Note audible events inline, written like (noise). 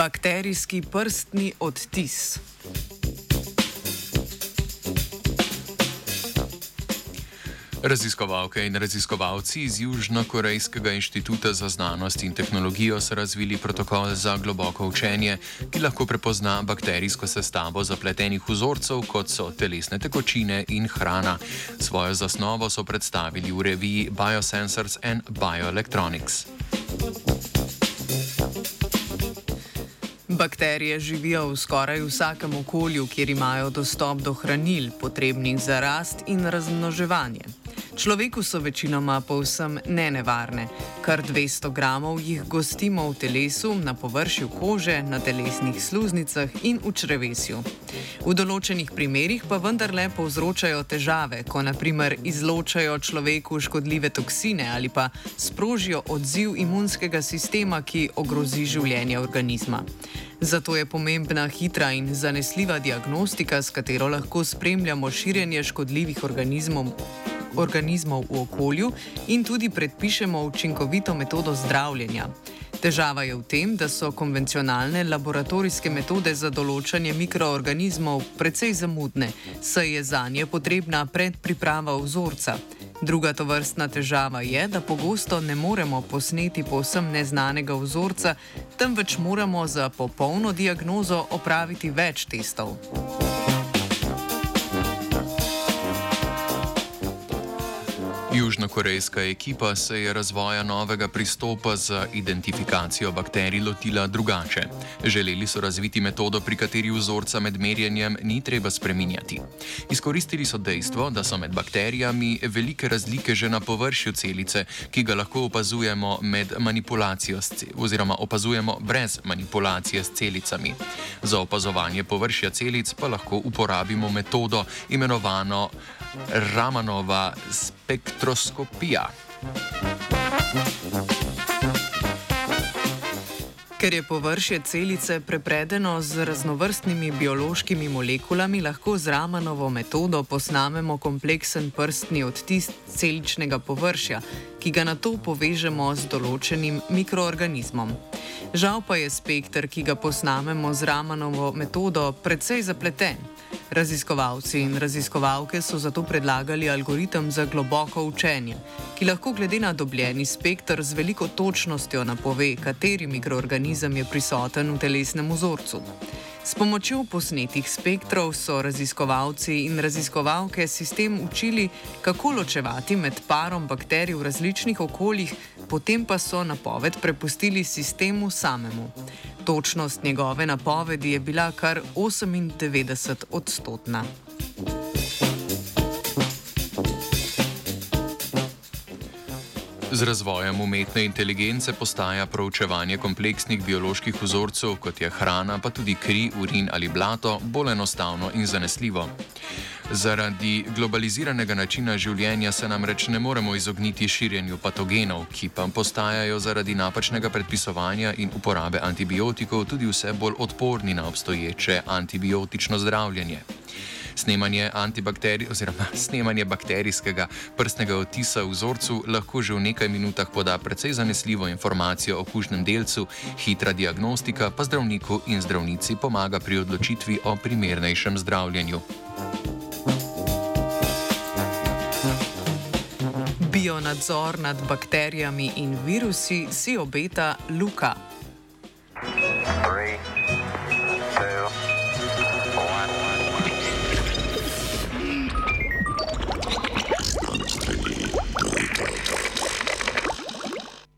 Bakterijski prstni odtis. Raziskovalke in raziskovalci iz Južno-Korejskega inštituta za znanost in tehnologijo so razvili protokol za globoko učenje, ki lahko prepozna bakterijsko sestavo zapletenih vzorcev, kot so telesne tekočine in hrana. Svojo zasnovo so predstavili v reviji Biosensors and Bioelectronics. Bakterije živijo v skoraj vsakem okolju, kjer imajo dostop do hranil, potrebnih za rast in razmnoževanje. Človeku so večinoma povsem nenevarne. Kar 200 gramov jih gostimo v telesu, na površju kože, na telesnih sluznicah in v črevesju. V določenih primerjih pa vendarle povzročajo težave, ko naprimer izločajo človeku škodljive toksine ali pa sprožijo odziv imunskega sistema, ki ogrozi življenje organizma. Zato je pomembna hitra in zanesljiva diagnostika, s katero lahko spremljamo širjenje škodljivih organizmov organizmov v okolju in tudi predpišemo učinkovito metodo zdravljenja. Težava je v tem, da so konvencionalne laboratorijske metode za določanje mikroorganizmov precej zamudne, saj je za nje potrebna predpriprava vzorca. Druga tovrstna težava je, da pogosto ne moremo posneti povsem neznanega vzorca, temveč moramo za popolno diagnozo opraviti več testov. Južnokorejska ekipa se je razvoja novega pristopa za identifikacijo bakterij lotila drugače. Želeli so razviti metodo, pri kateri vzorca med merjenjem ni treba spreminjati. Izkoristili so dejstvo, da so med bakterijami velike razlike že na površju celice, ki ga lahko opazujemo med manipulacijo oziroma opazujemo brez manipulacije s celicami. Za opazovanje površja celic pa lahko uporabimo metodo imenovano Ramanova spektroskopija. Ker je površje celice prepredeno z raznovrstnimi biološkimi molekulami, lahko z Ramanovo metodo posnamemo kompleksen prstni odtis celičnega površja, ki ga na to povežemo z določenim mikroorganizmom. Žal pa je spektr, ki ga posnamemo z Ramanovo metodo, precej zapleten. Raziskovalci in raziskovalke so zato predlagali algoritem za globoko učenje, ki lahko glede na dobljeni spektr z veliko točnostjo napove, kateri mikroorganizem je prisoten v telesnem vzorcu. S pomočjo posnetih spektrov so raziskovalci in raziskovalke sistem učili, kako ločevati med parom bakterij v različnih okoljih, potem pa so napoved prepustili sistemu samemu. Točnost njegove napovedi je bila kar 98 odstotna. Z razvojem umetne inteligence postaja proučevanje kompleksnih bioloških vzorcev, kot je hrana, pa tudi kri, urin ali blato, bolj enostavno in zanesljivo. Zaradi globaliziranega načina življenja se namreč ne moremo izogniti širjenju patogenov, ki pa postajajo zaradi napačnega predpisovanja in uporabe antibiotikov tudi vse bolj odporni na obstoječe antibiotično zdravljenje. Snemanje, oziroma, (laughs) snemanje bakterijskega prstnega otisa v vzorcu lahko že v nekaj minutah poda precej zanesljivo informacijo o kužnem delcu, hitra diagnostika pa zdravniku in zdravnici pomaga pri odločitvi o primernejšem zdravljenju. Bionadzor nad bakterijami in virusi si obeta Luka.